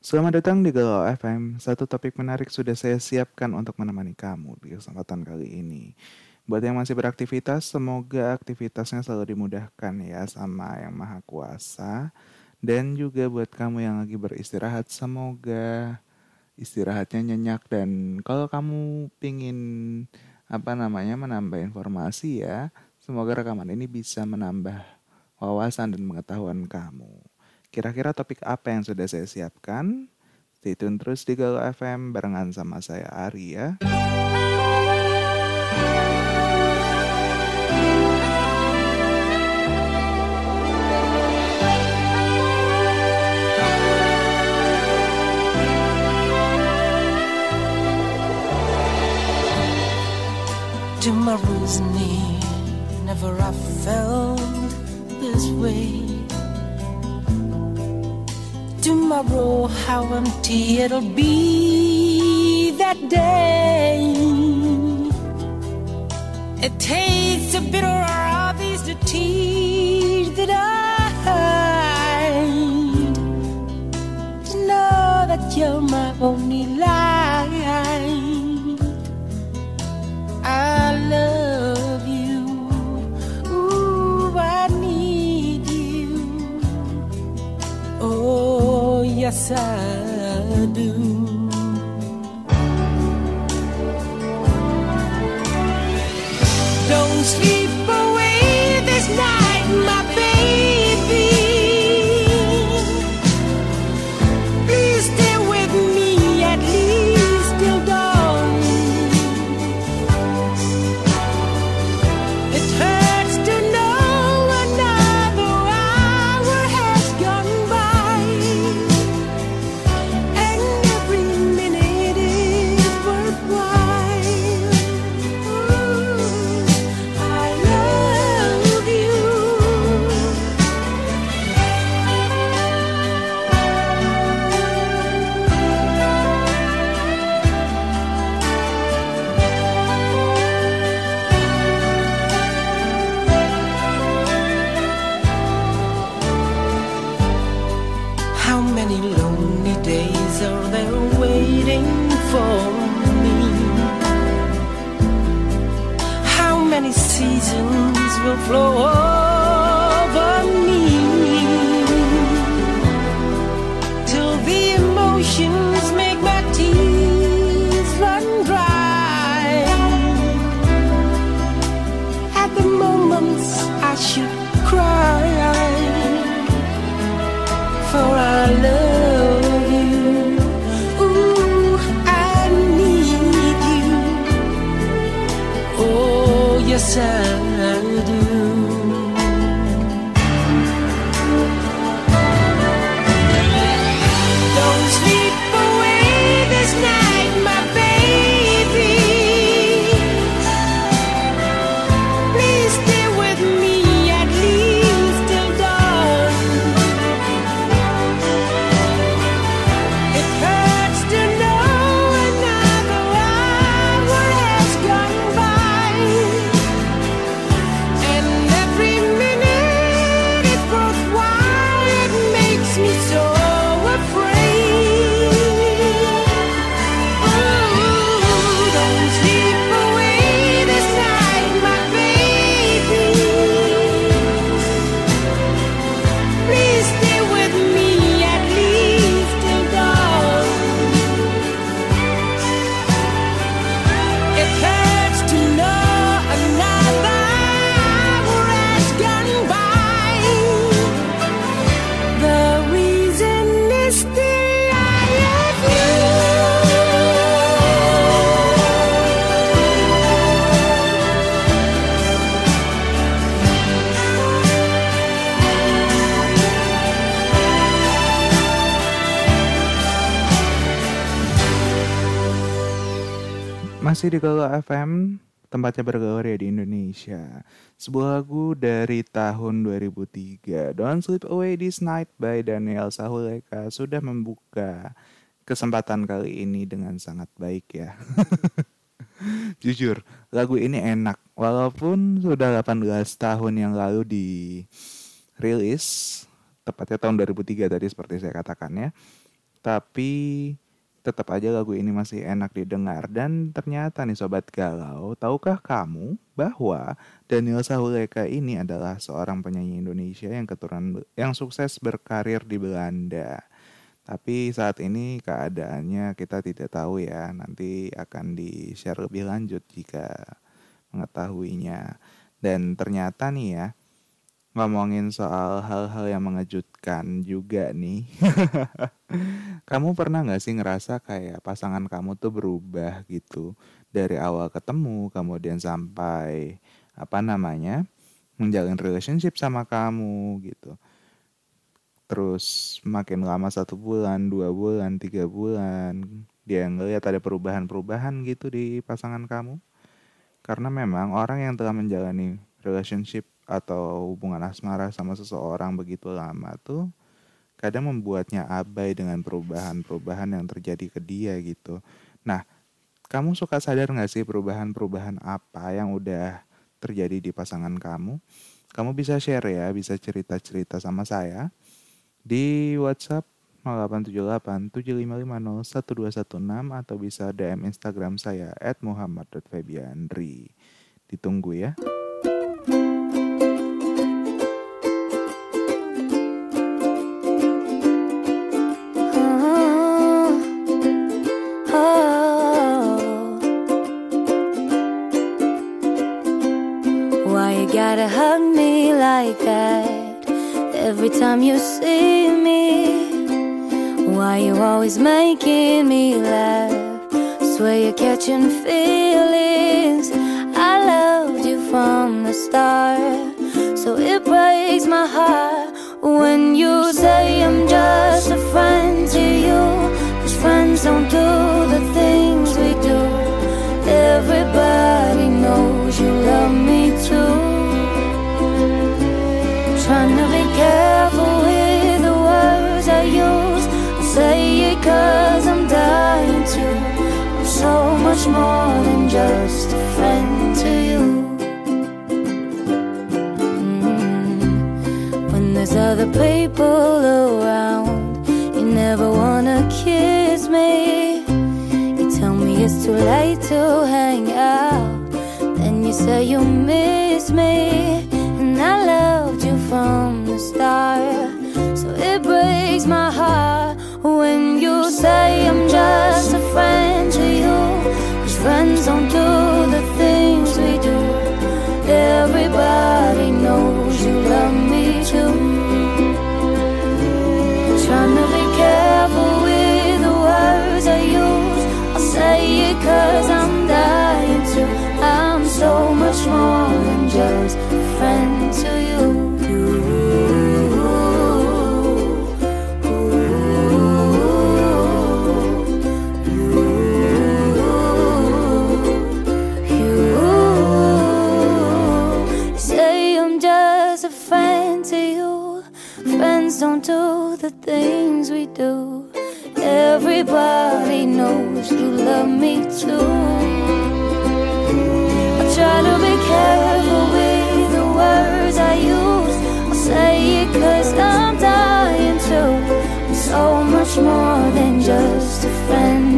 Selamat datang di Galau FM. Satu topik menarik sudah saya siapkan untuk menemani kamu di kesempatan kali ini. Buat yang masih beraktivitas, semoga aktivitasnya selalu dimudahkan ya sama Yang Maha Kuasa. Dan juga buat kamu yang lagi beristirahat, semoga istirahatnya nyenyak dan kalau kamu pingin apa namanya menambah informasi ya, semoga rekaman ini bisa menambah wawasan dan pengetahuan kamu. Kira-kira topik apa yang sudah saya siapkan? Stay tune terus di Galuh FM barengan sama saya Ari ya. Near, never I felt this way. Tomorrow, how empty it'll be that day. It tastes a bitter of these the tears that I. To know that you're my only light. Yes, I do. Don't sleep I should Masih di Galuh FM, tempatnya bergaul ya di Indonesia. Sebuah lagu dari tahun 2003, Don't Sleep Away This Night by Daniel Sahuleka sudah membuka kesempatan kali ini dengan sangat baik ya. Jujur, lagu ini enak. Walaupun sudah 18 tahun yang lalu dirilis, tepatnya tahun 2003 tadi seperti saya katakan ya. Tapi tetap aja lagu ini masih enak didengar dan ternyata nih sobat galau, tahukah kamu bahwa Daniel Sahuleka ini adalah seorang penyanyi Indonesia yang keturunan yang sukses berkarir di Belanda. Tapi saat ini keadaannya kita tidak tahu ya, nanti akan di-share lebih lanjut jika mengetahuinya. Dan ternyata nih ya, ngomongin soal hal-hal yang mengejutkan juga nih. kamu pernah nggak sih ngerasa kayak pasangan kamu tuh berubah gitu dari awal ketemu, kemudian sampai apa namanya menjalin relationship sama kamu gitu. Terus makin lama satu bulan, dua bulan, tiga bulan, dia ngeliat ada perubahan-perubahan gitu di pasangan kamu. Karena memang orang yang telah menjalani relationship atau hubungan asmara sama seseorang begitu lama tuh kadang membuatnya abai dengan perubahan-perubahan yang terjadi ke dia gitu. Nah, kamu suka sadar gak sih perubahan-perubahan apa yang udah terjadi di pasangan kamu? Kamu bisa share ya, bisa cerita-cerita sama saya di WhatsApp 0878 7550 1216 atau bisa DM Instagram saya muhammad.febiandri. Ditunggu ya. Like that every time you see me? Why you always making me laugh? Swear you're catching feelings. I loved you from the start, so it breaks my heart when you say I'm just a friend to you. 'Cause friends don't do just a friend to you. Mm. When there's other people around, you never wanna kiss me. You tell me it's too late to hang out. Then you say you miss me. And I loved you from the start. So it breaks my heart when you say I'm just Friends don't do the things we do. Everybody knows you love me too. I try to be careful with the words I use. I say it cause I'm dying to. I'm so much more than just a friend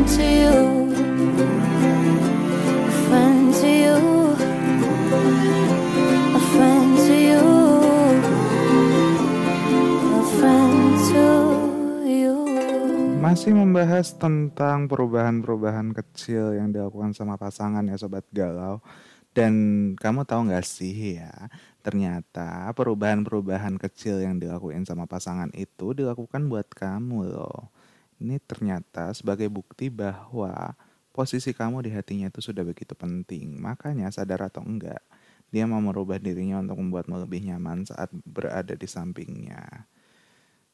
Masih membahas tentang perubahan-perubahan kecil yang dilakukan sama pasangan ya sobat galau. Dan kamu tahu nggak sih ya, ternyata perubahan-perubahan kecil yang dilakuin sama pasangan itu dilakukan buat kamu loh. Ini ternyata sebagai bukti bahwa posisi kamu di hatinya itu sudah begitu penting. Makanya sadar atau enggak, dia mau merubah dirinya untuk membuatmu lebih nyaman saat berada di sampingnya.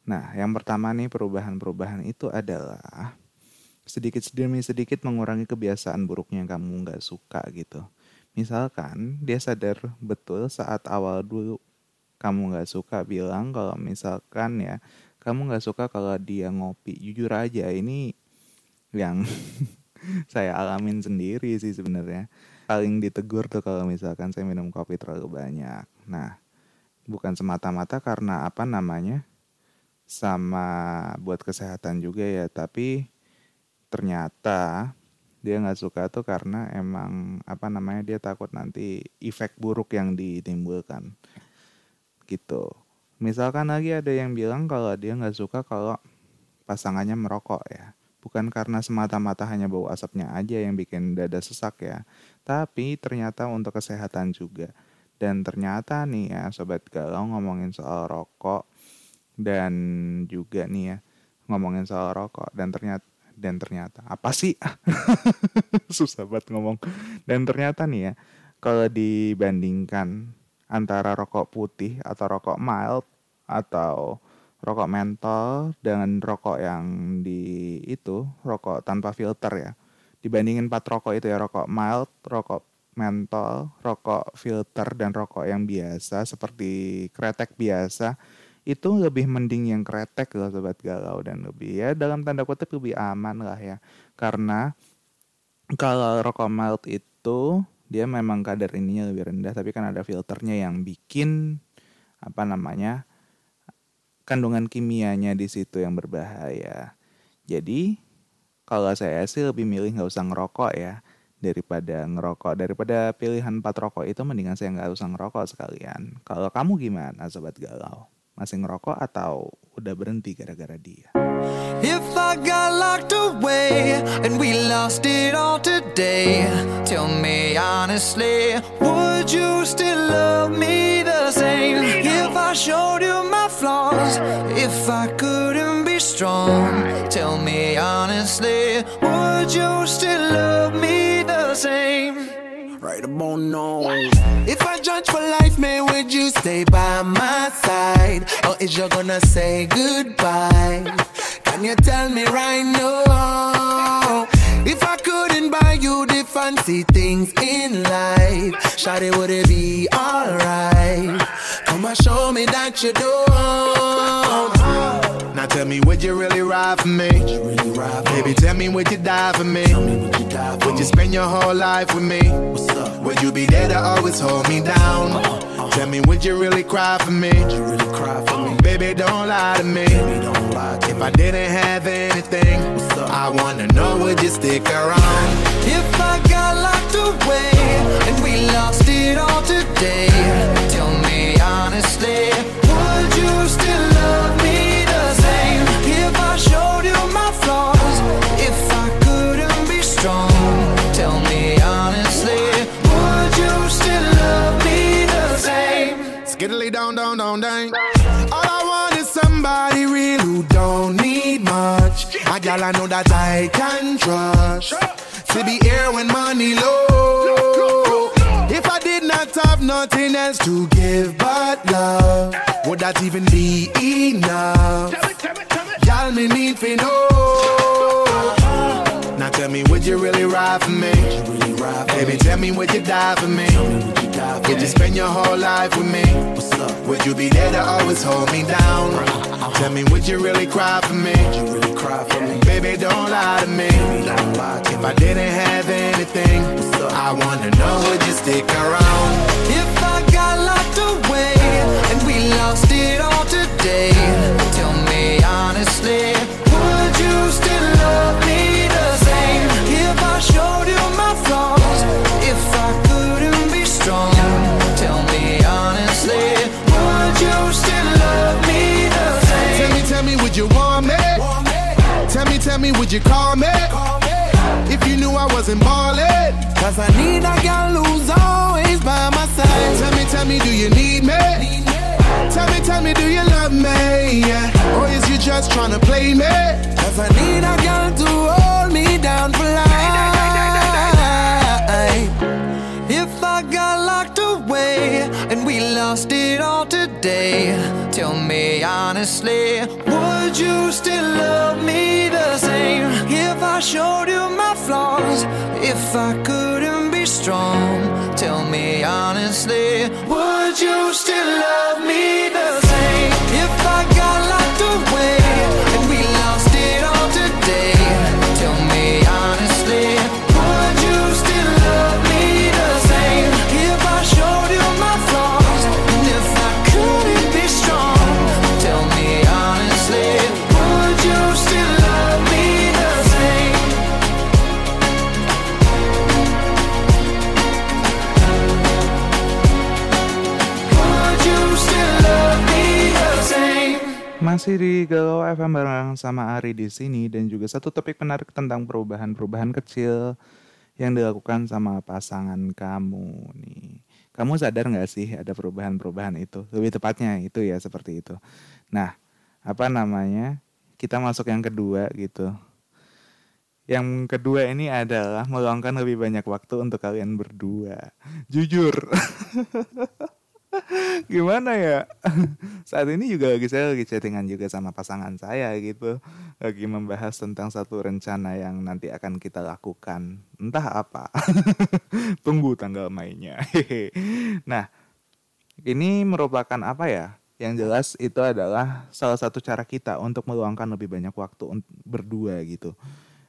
Nah, yang pertama nih perubahan-perubahan itu adalah sedikit demi sedikit mengurangi kebiasaan buruknya yang kamu nggak suka gitu. Misalkan dia sadar betul saat awal dulu kamu nggak suka bilang kalau misalkan ya kamu nggak suka kalau dia ngopi. Jujur aja ini yang saya alamin sendiri sih sebenarnya. Paling ditegur tuh kalau misalkan saya minum kopi terlalu banyak. Nah, bukan semata-mata karena apa namanya? Sama buat kesehatan juga ya tapi ternyata dia nggak suka tuh karena emang apa namanya dia takut nanti efek buruk yang ditimbulkan. Gitu. Misalkan lagi ada yang bilang kalau dia nggak suka kalau pasangannya merokok ya. Bukan karena semata-mata hanya bau asapnya aja yang bikin dada sesak ya tapi ternyata untuk kesehatan juga. Dan ternyata nih ya sobat galau ngomongin soal rokok dan juga nih ya ngomongin soal rokok dan ternyata dan ternyata apa sih? Susah banget ngomong. Dan ternyata nih ya kalau dibandingkan antara rokok putih atau rokok mild atau rokok mentol dengan rokok yang di itu rokok tanpa filter ya dibandingin empat rokok itu ya rokok mild rokok mentol rokok filter dan rokok yang biasa seperti kretek biasa itu lebih mending yang kretek loh sobat galau dan lebih ya dalam tanda kutip lebih aman lah ya. Karena kalau rokok mild itu dia memang kadar ininya lebih rendah tapi kan ada filternya yang bikin apa namanya kandungan kimianya di situ yang berbahaya. Jadi kalau saya sih lebih milih nggak usah ngerokok ya daripada ngerokok. Daripada pilihan empat rokok itu mendingan saya nggak usah ngerokok sekalian. Kalau kamu gimana sobat galau masih ngerokok atau udah berhenti gara-gara dia If I got locked away and we lost it all today, tell me honestly, would you still love me the same? If I showed you my flaws, if I couldn't be strong, tell me honestly, would you still love me the same? Right about now. If Judge for life, man, would you stay by my side? Or is you gonna say goodbye? Can you tell me right now? If I couldn't buy you the fancy things in life, Shawty, would it be alright? Come and show me that you don't. Now tell me, would you really ride for me? Baby, tell me, would you die for me? Would you spend your whole life with me? Would you be there to always hold me down? Uh-huh, uh-huh. Tell me, would you really cry for me? Baby, don't lie to me. If I didn't have anything, I wanna know, would you stick around? If I got locked away and we lost it all today, tell me honestly, would Gal I know that I can trust. To be here when money low. If I did not have nothing else to give but love, would that even be enough? Y'all me need to know. Tell me, would you really ride for me? Baby, tell me, would you die for me? Would you spend your whole life with me? Would you be there to always hold me down? Tell me, would you really cry for me? Baby, don't lie to me. If I didn't have anything, I wanna know, would you stick around? If I got locked away and we lost it all today, tell me honestly, would you still love me Tell me, me, would you call me? Call me. If you knew I wasn't ballin'. Cause I need a girl who's always by my side. Tell me, tell me, do you need me? Tell me, tell me, do you love me? Yeah. Or is you just tryna play me? Cause I need a girl to hold me down for life. If I got locked and we lost it all today, tell me honestly, would you still love me the same? If I showed you my flaws, if I couldn't be strong, tell me honestly, would you still love me the same? If I got locked away Masih di Galau FM bareng sama Ari di sini dan juga satu topik menarik tentang perubahan-perubahan kecil yang dilakukan sama pasangan kamu nih. Kamu sadar nggak sih ada perubahan-perubahan itu? Lebih tepatnya itu ya seperti itu. Nah, apa namanya? Kita masuk yang kedua gitu. Yang kedua ini adalah meluangkan lebih banyak waktu untuk kalian berdua. Jujur. gimana ya? Saat ini juga lagi saya lagi chattingan juga sama pasangan saya gitu. Lagi membahas tentang satu rencana yang nanti akan kita lakukan. Entah apa. Tunggu tanggal mainnya. Nah ini merupakan apa ya? Yang jelas itu adalah salah satu cara kita untuk meluangkan lebih banyak waktu berdua gitu.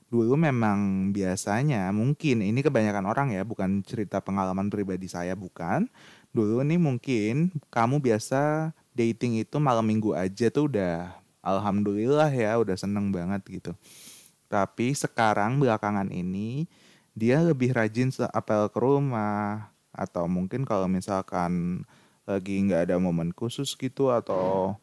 Dulu memang biasanya mungkin ini kebanyakan orang ya bukan cerita pengalaman pribadi saya bukan dulu nih mungkin kamu biasa dating itu malam minggu aja tuh udah alhamdulillah ya udah seneng banget gitu. Tapi sekarang belakangan ini dia lebih rajin apel ke rumah atau mungkin kalau misalkan lagi nggak ada momen khusus gitu atau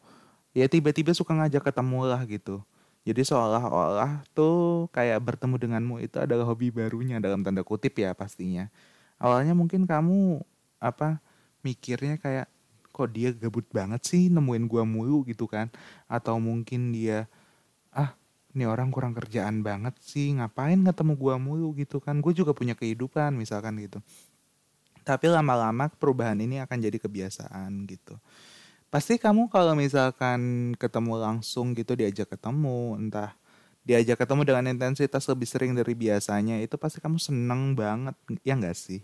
ya tiba-tiba suka ngajak ketemu lah gitu. Jadi seolah-olah tuh kayak bertemu denganmu itu adalah hobi barunya dalam tanda kutip ya pastinya. Awalnya mungkin kamu apa mikirnya kayak kok dia gabut banget sih nemuin gua mulu? gitu kan. Atau mungkin dia ah ini orang kurang kerjaan banget sih ngapain ketemu gua mulu? gitu kan. Gue juga punya kehidupan misalkan gitu. Tapi lama-lama perubahan ini akan jadi kebiasaan gitu. Pasti kamu kalau misalkan ketemu langsung gitu diajak ketemu entah diajak ketemu dengan intensitas lebih sering dari biasanya itu pasti kamu seneng banget ya enggak sih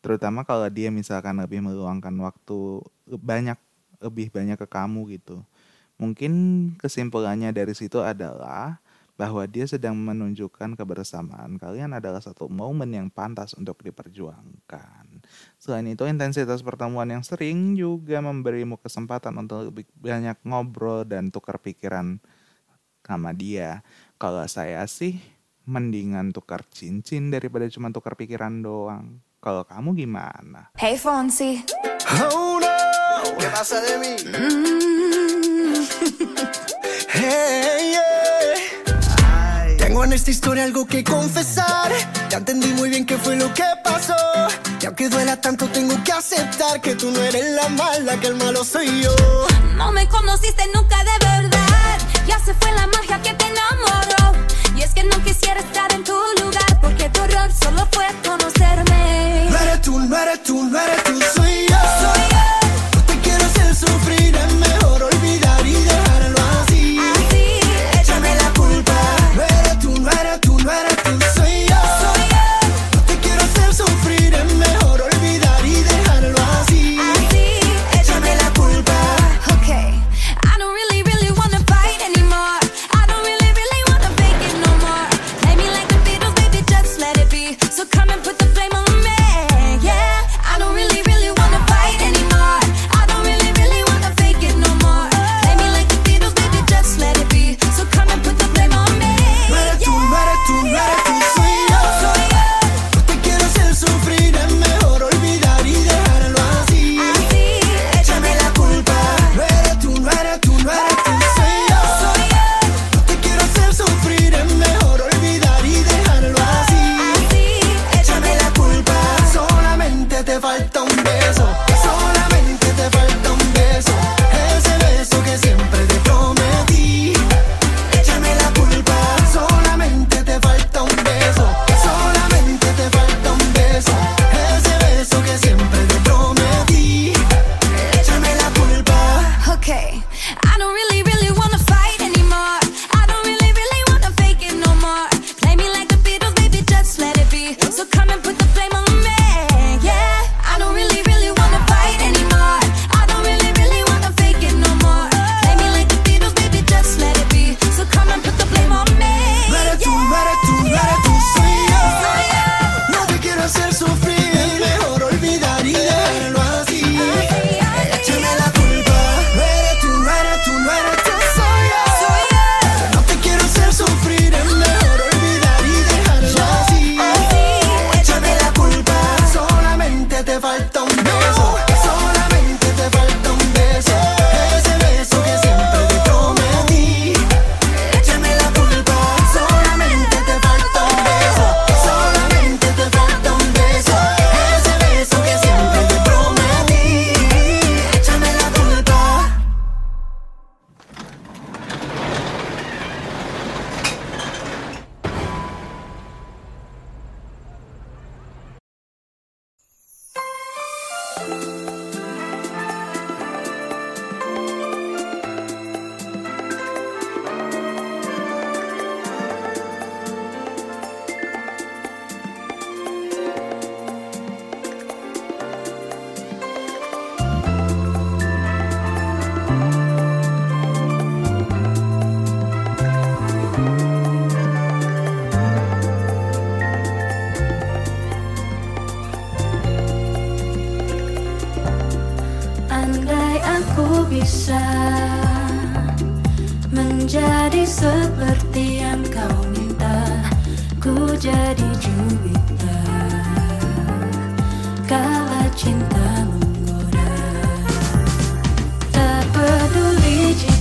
terutama kalau dia misalkan lebih meluangkan waktu banyak lebih banyak ke kamu gitu mungkin kesimpulannya dari situ adalah bahwa dia sedang menunjukkan kebersamaan kalian adalah satu momen yang pantas untuk diperjuangkan. Selain itu, intensitas pertemuan yang sering juga memberimu kesempatan untuk lebih banyak ngobrol dan tukar pikiran sama dia. Kalau saya sih, mendingan tukar cincin daripada cuma tukar pikiran doang. Kalau kamu gimana? Hey Fonsi. Oh no, ¿qué pasa de mí? Mm. hey, yeah. Tengo en esta historia algo que confesar. Ya entendí muy bien qué fue lo que pasó. Y aunque duela tanto, tengo que aceptar que tú no eres la mala, que el malo soy yo. No me conociste nunca de verdad. Ya se fue la magia que te enamoró. Y es que no quisiera estar en tu lugar, porque tu error solo fue conocerme. No eres tú, no eres tú, no eres tú, soy Andai aku bisa Menjadi seperti yang kau minta. Ku jadi juwita Kala cinta menggoda. Tak peduli jika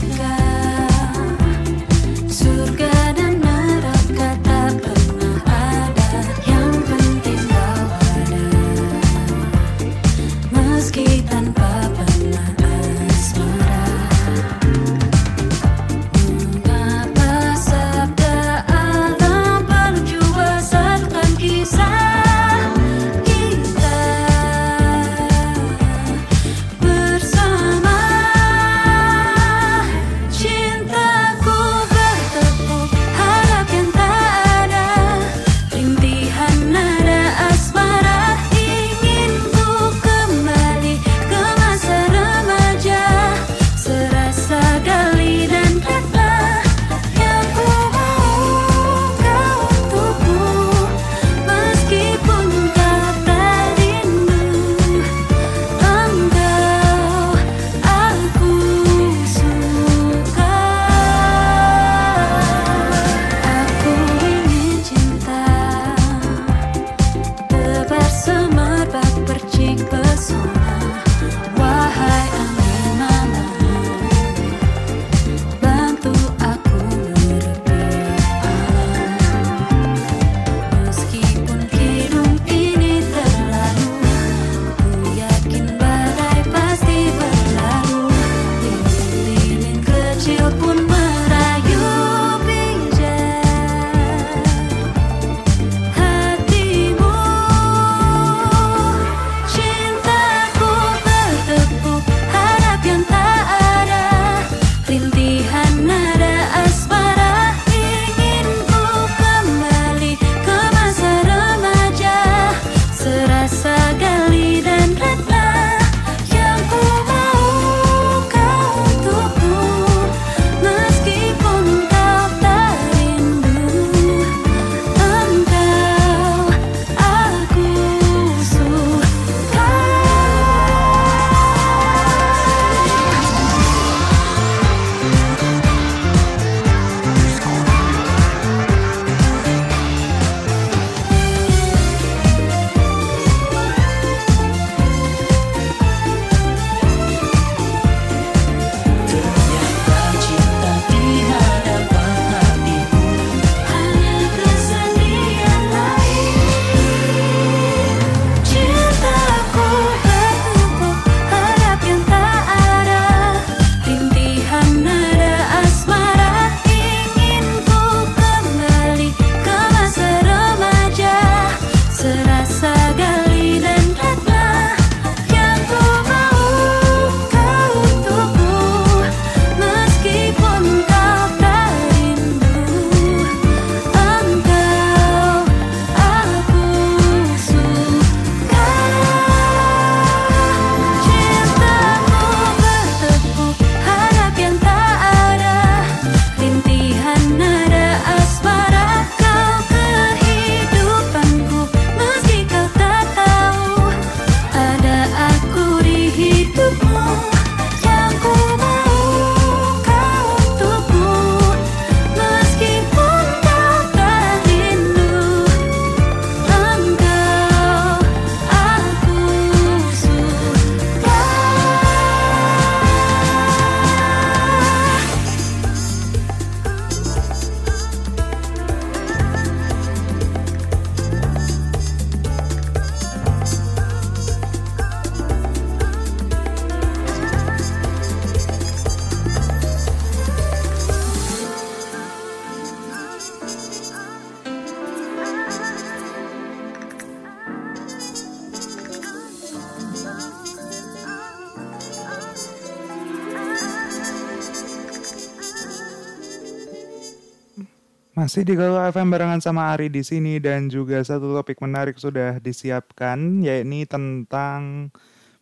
Masih di Galau FM barengan sama Ari di sini dan juga satu topik menarik sudah disiapkan yakni tentang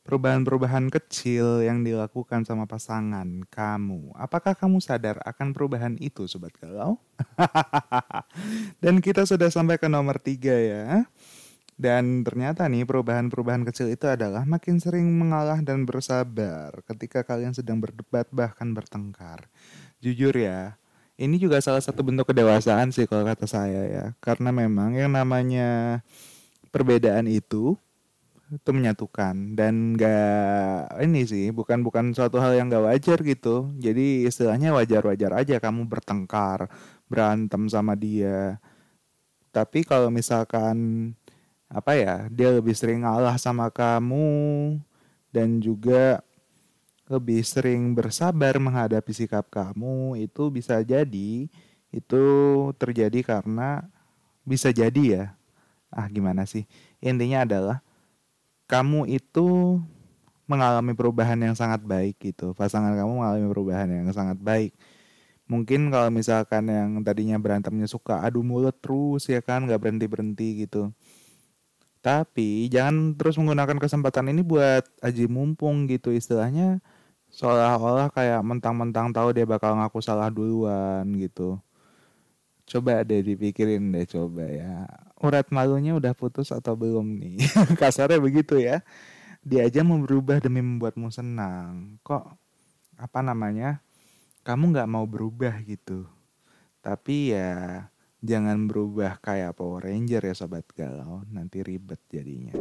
perubahan-perubahan kecil yang dilakukan sama pasangan kamu. Apakah kamu sadar akan perubahan itu sobat galau? Dan kita sudah sampai ke nomor tiga ya. Dan ternyata nih perubahan-perubahan kecil itu adalah makin sering mengalah dan bersabar ketika kalian sedang berdebat bahkan bertengkar. Jujur ya, ini juga salah satu bentuk kedewasaan sih kalau kata saya ya. Karena memang yang namanya perbedaan itu itu menyatukan. Dan gak ini sih bukan bukan suatu hal yang gak wajar gitu. Jadi istilahnya wajar-wajar aja kamu bertengkar berantem sama dia. Tapi kalau misalkan apa ya dia lebih sering ngalah sama kamu dan juga lebih sering bersabar menghadapi sikap kamu itu bisa jadi itu terjadi karena bisa jadi ya ah gimana sih intinya adalah kamu itu mengalami perubahan yang sangat baik gitu. Pasangan kamu mengalami perubahan yang sangat baik. Mungkin kalau misalkan yang tadinya berantemnya suka adu mulut terus ya kan nggak berhenti berhenti gitu. Tapi jangan terus menggunakan kesempatan ini buat aji mumpung gitu istilahnya seolah-olah kayak mentang-mentang tahu dia bakal ngaku salah duluan gitu. Coba deh dipikirin deh coba ya. Urat malunya udah putus atau belum nih? Kasarnya begitu ya. Dia aja mau berubah demi membuatmu senang. Kok apa namanya? Kamu nggak mau berubah gitu. Tapi ya jangan berubah kayak Power Ranger ya sobat galau. Nanti ribet jadinya.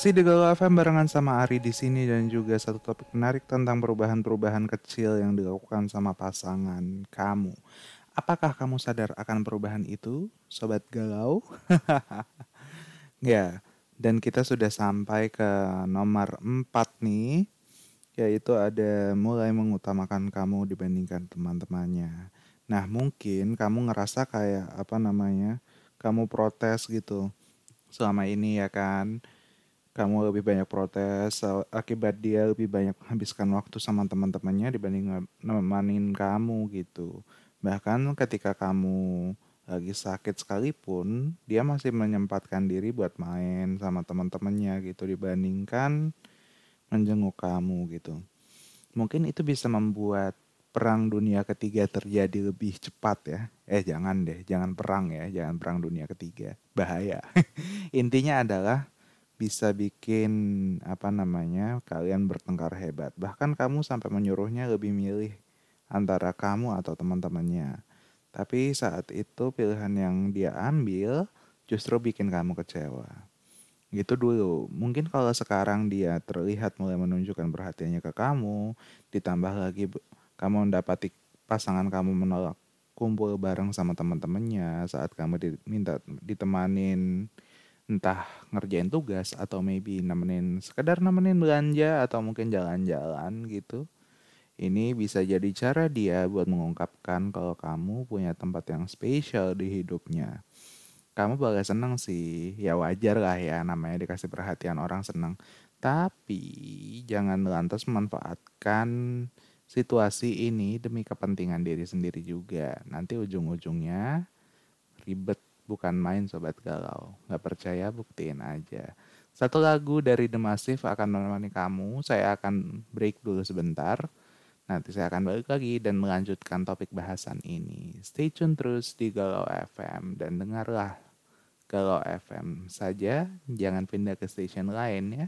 Masih di Galau FM barengan sama Ari di sini dan juga satu topik menarik tentang perubahan-perubahan kecil yang dilakukan sama pasangan kamu. Apakah kamu sadar akan perubahan itu, sobat galau? ya, dan kita sudah sampai ke nomor 4 nih, yaitu ada mulai mengutamakan kamu dibandingkan teman-temannya. Nah, mungkin kamu ngerasa kayak apa namanya? Kamu protes gitu selama ini ya kan kamu lebih banyak protes akibat dia lebih banyak habiskan waktu sama teman-temannya dibanding nemenin kamu gitu. Bahkan ketika kamu lagi sakit sekalipun, dia masih menyempatkan diri buat main sama teman-temannya gitu dibandingkan menjenguk kamu gitu. Mungkin itu bisa membuat perang dunia ketiga terjadi lebih cepat ya. Eh jangan deh, jangan perang ya, jangan perang dunia ketiga. Bahaya. Intinya adalah bisa bikin apa namanya kalian bertengkar hebat. Bahkan kamu sampai menyuruhnya lebih milih antara kamu atau teman-temannya. Tapi saat itu pilihan yang dia ambil justru bikin kamu kecewa. Gitu dulu. Mungkin kalau sekarang dia terlihat mulai menunjukkan perhatiannya ke kamu ditambah lagi kamu mendapati pasangan kamu menolak kumpul bareng sama teman-temannya saat kamu diminta ditemanin entah ngerjain tugas atau maybe nemenin sekedar nemenin belanja atau mungkin jalan-jalan gitu. Ini bisa jadi cara dia buat mengungkapkan kalau kamu punya tempat yang spesial di hidupnya. Kamu boleh seneng sih, ya wajar lah ya namanya dikasih perhatian orang seneng. Tapi jangan lantas memanfaatkan situasi ini demi kepentingan diri sendiri juga. Nanti ujung-ujungnya ribet bukan main sobat galau. Gak percaya buktiin aja. Satu lagu dari The Massive akan menemani kamu. Saya akan break dulu sebentar. Nanti saya akan balik lagi dan melanjutkan topik bahasan ini. Stay tune terus di Galau FM dan dengarlah Galau FM saja. Jangan pindah ke stasiun lain ya.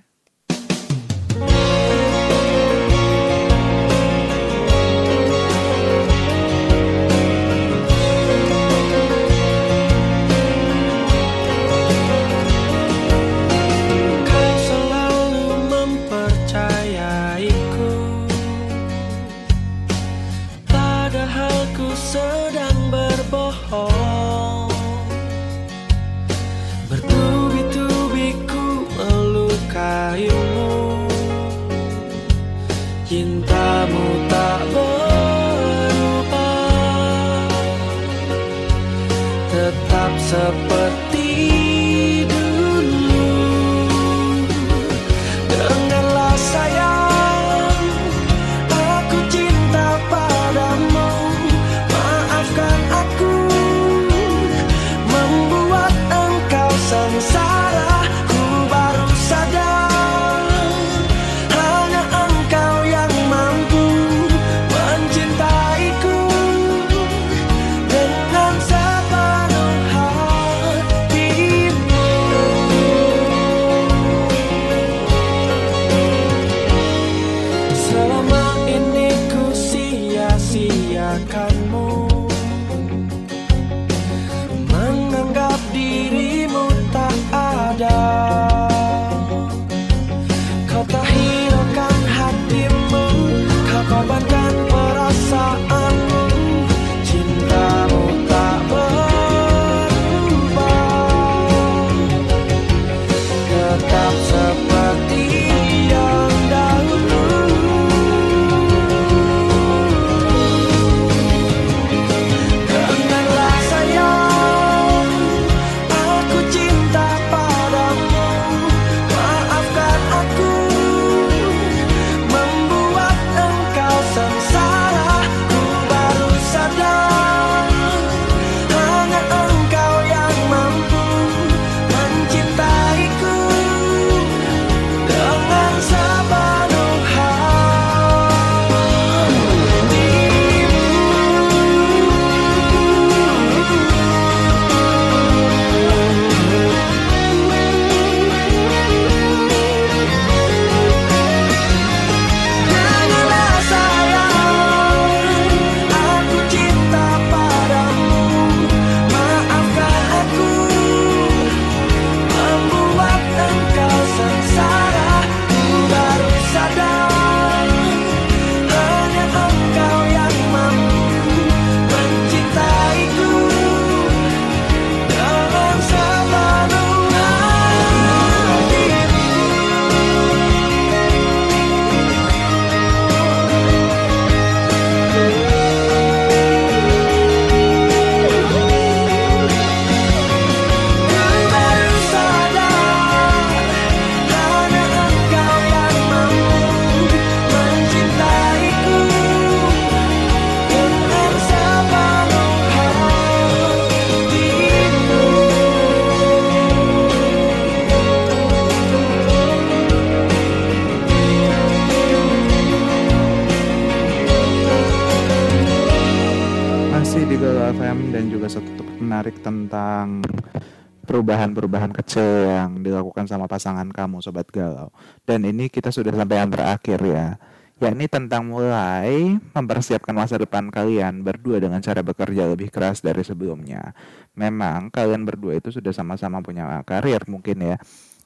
Pasangan kamu sobat galau. Dan ini kita sudah sampai yang terakhir ya. Yakni tentang mulai mempersiapkan masa depan kalian berdua dengan cara bekerja lebih keras dari sebelumnya. Memang kalian berdua itu sudah sama-sama punya karir mungkin ya.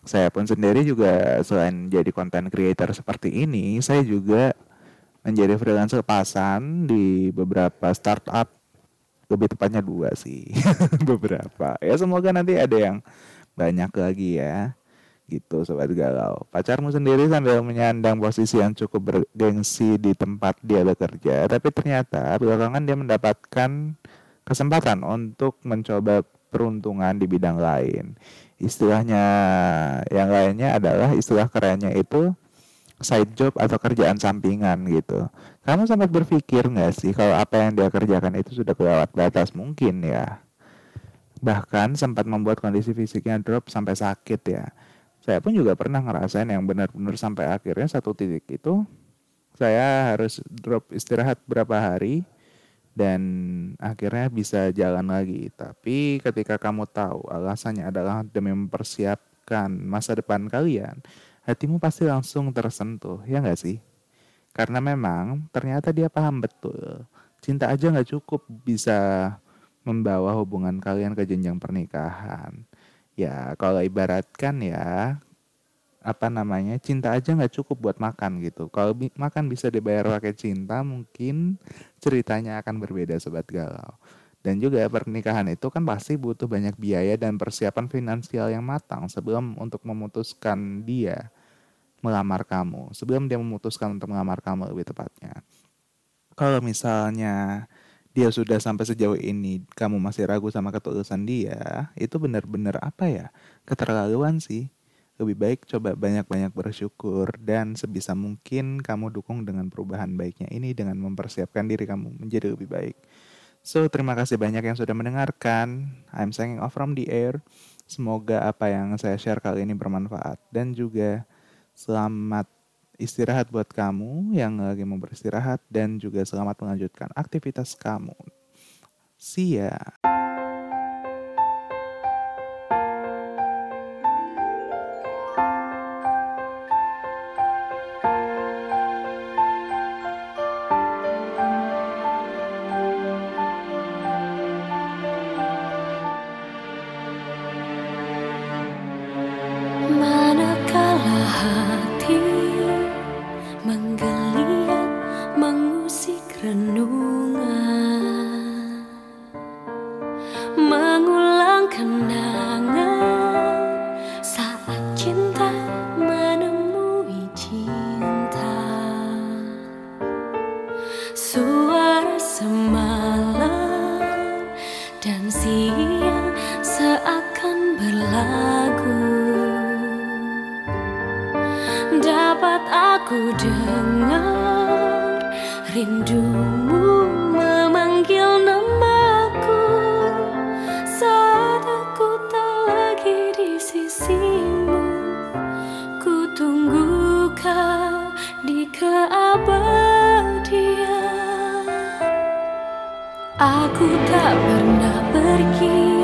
Saya pun sendiri juga selain jadi content creator seperti ini, saya juga menjadi freelancer pasan di beberapa startup lebih tepatnya dua sih beberapa ya semoga nanti ada yang banyak lagi ya gitu sobat galau pacarmu sendiri sambil menyandang posisi yang cukup bergengsi di tempat dia bekerja tapi ternyata belakangan dia mendapatkan kesempatan untuk mencoba peruntungan di bidang lain istilahnya yang lainnya adalah istilah kerennya itu side job atau kerjaan sampingan gitu. Kamu sempat berpikir nggak sih kalau apa yang dia kerjakan itu sudah kelewat batas mungkin ya? Bahkan sempat membuat kondisi fisiknya drop sampai sakit ya. Saya pun juga pernah ngerasain yang benar-benar sampai akhirnya satu titik itu saya harus drop istirahat berapa hari dan akhirnya bisa jalan lagi. Tapi ketika kamu tahu alasannya adalah demi mempersiapkan masa depan kalian, hatimu pasti langsung tersentuh, ya nggak sih? Karena memang ternyata dia paham betul, cinta aja nggak cukup bisa membawa hubungan kalian ke jenjang pernikahan. Ya kalau ibaratkan ya, apa namanya, cinta aja nggak cukup buat makan gitu. Kalau makan bisa dibayar pakai cinta, mungkin ceritanya akan berbeda sobat galau. Dan juga pernikahan itu kan pasti butuh banyak biaya dan persiapan finansial yang matang sebelum untuk memutuskan dia melamar kamu. Sebelum dia memutuskan untuk melamar kamu lebih tepatnya. Kalau misalnya dia sudah sampai sejauh ini kamu masih ragu sama ketulusan dia, itu benar-benar apa ya? Keterlaluan sih. Lebih baik coba banyak-banyak bersyukur dan sebisa mungkin kamu dukung dengan perubahan baiknya ini dengan mempersiapkan diri kamu menjadi lebih baik. So, terima kasih banyak yang sudah mendengarkan. I'm signing off from the air. Semoga apa yang saya share kali ini bermanfaat. Dan juga selamat istirahat buat kamu yang lagi mau beristirahat. Dan juga selamat melanjutkan aktivitas kamu. See ya. Ku dengar rindumu memanggil namaku. Saat aku tak lagi di sisimu Ku tunggu kau di keabadian. Aku tak pernah pergi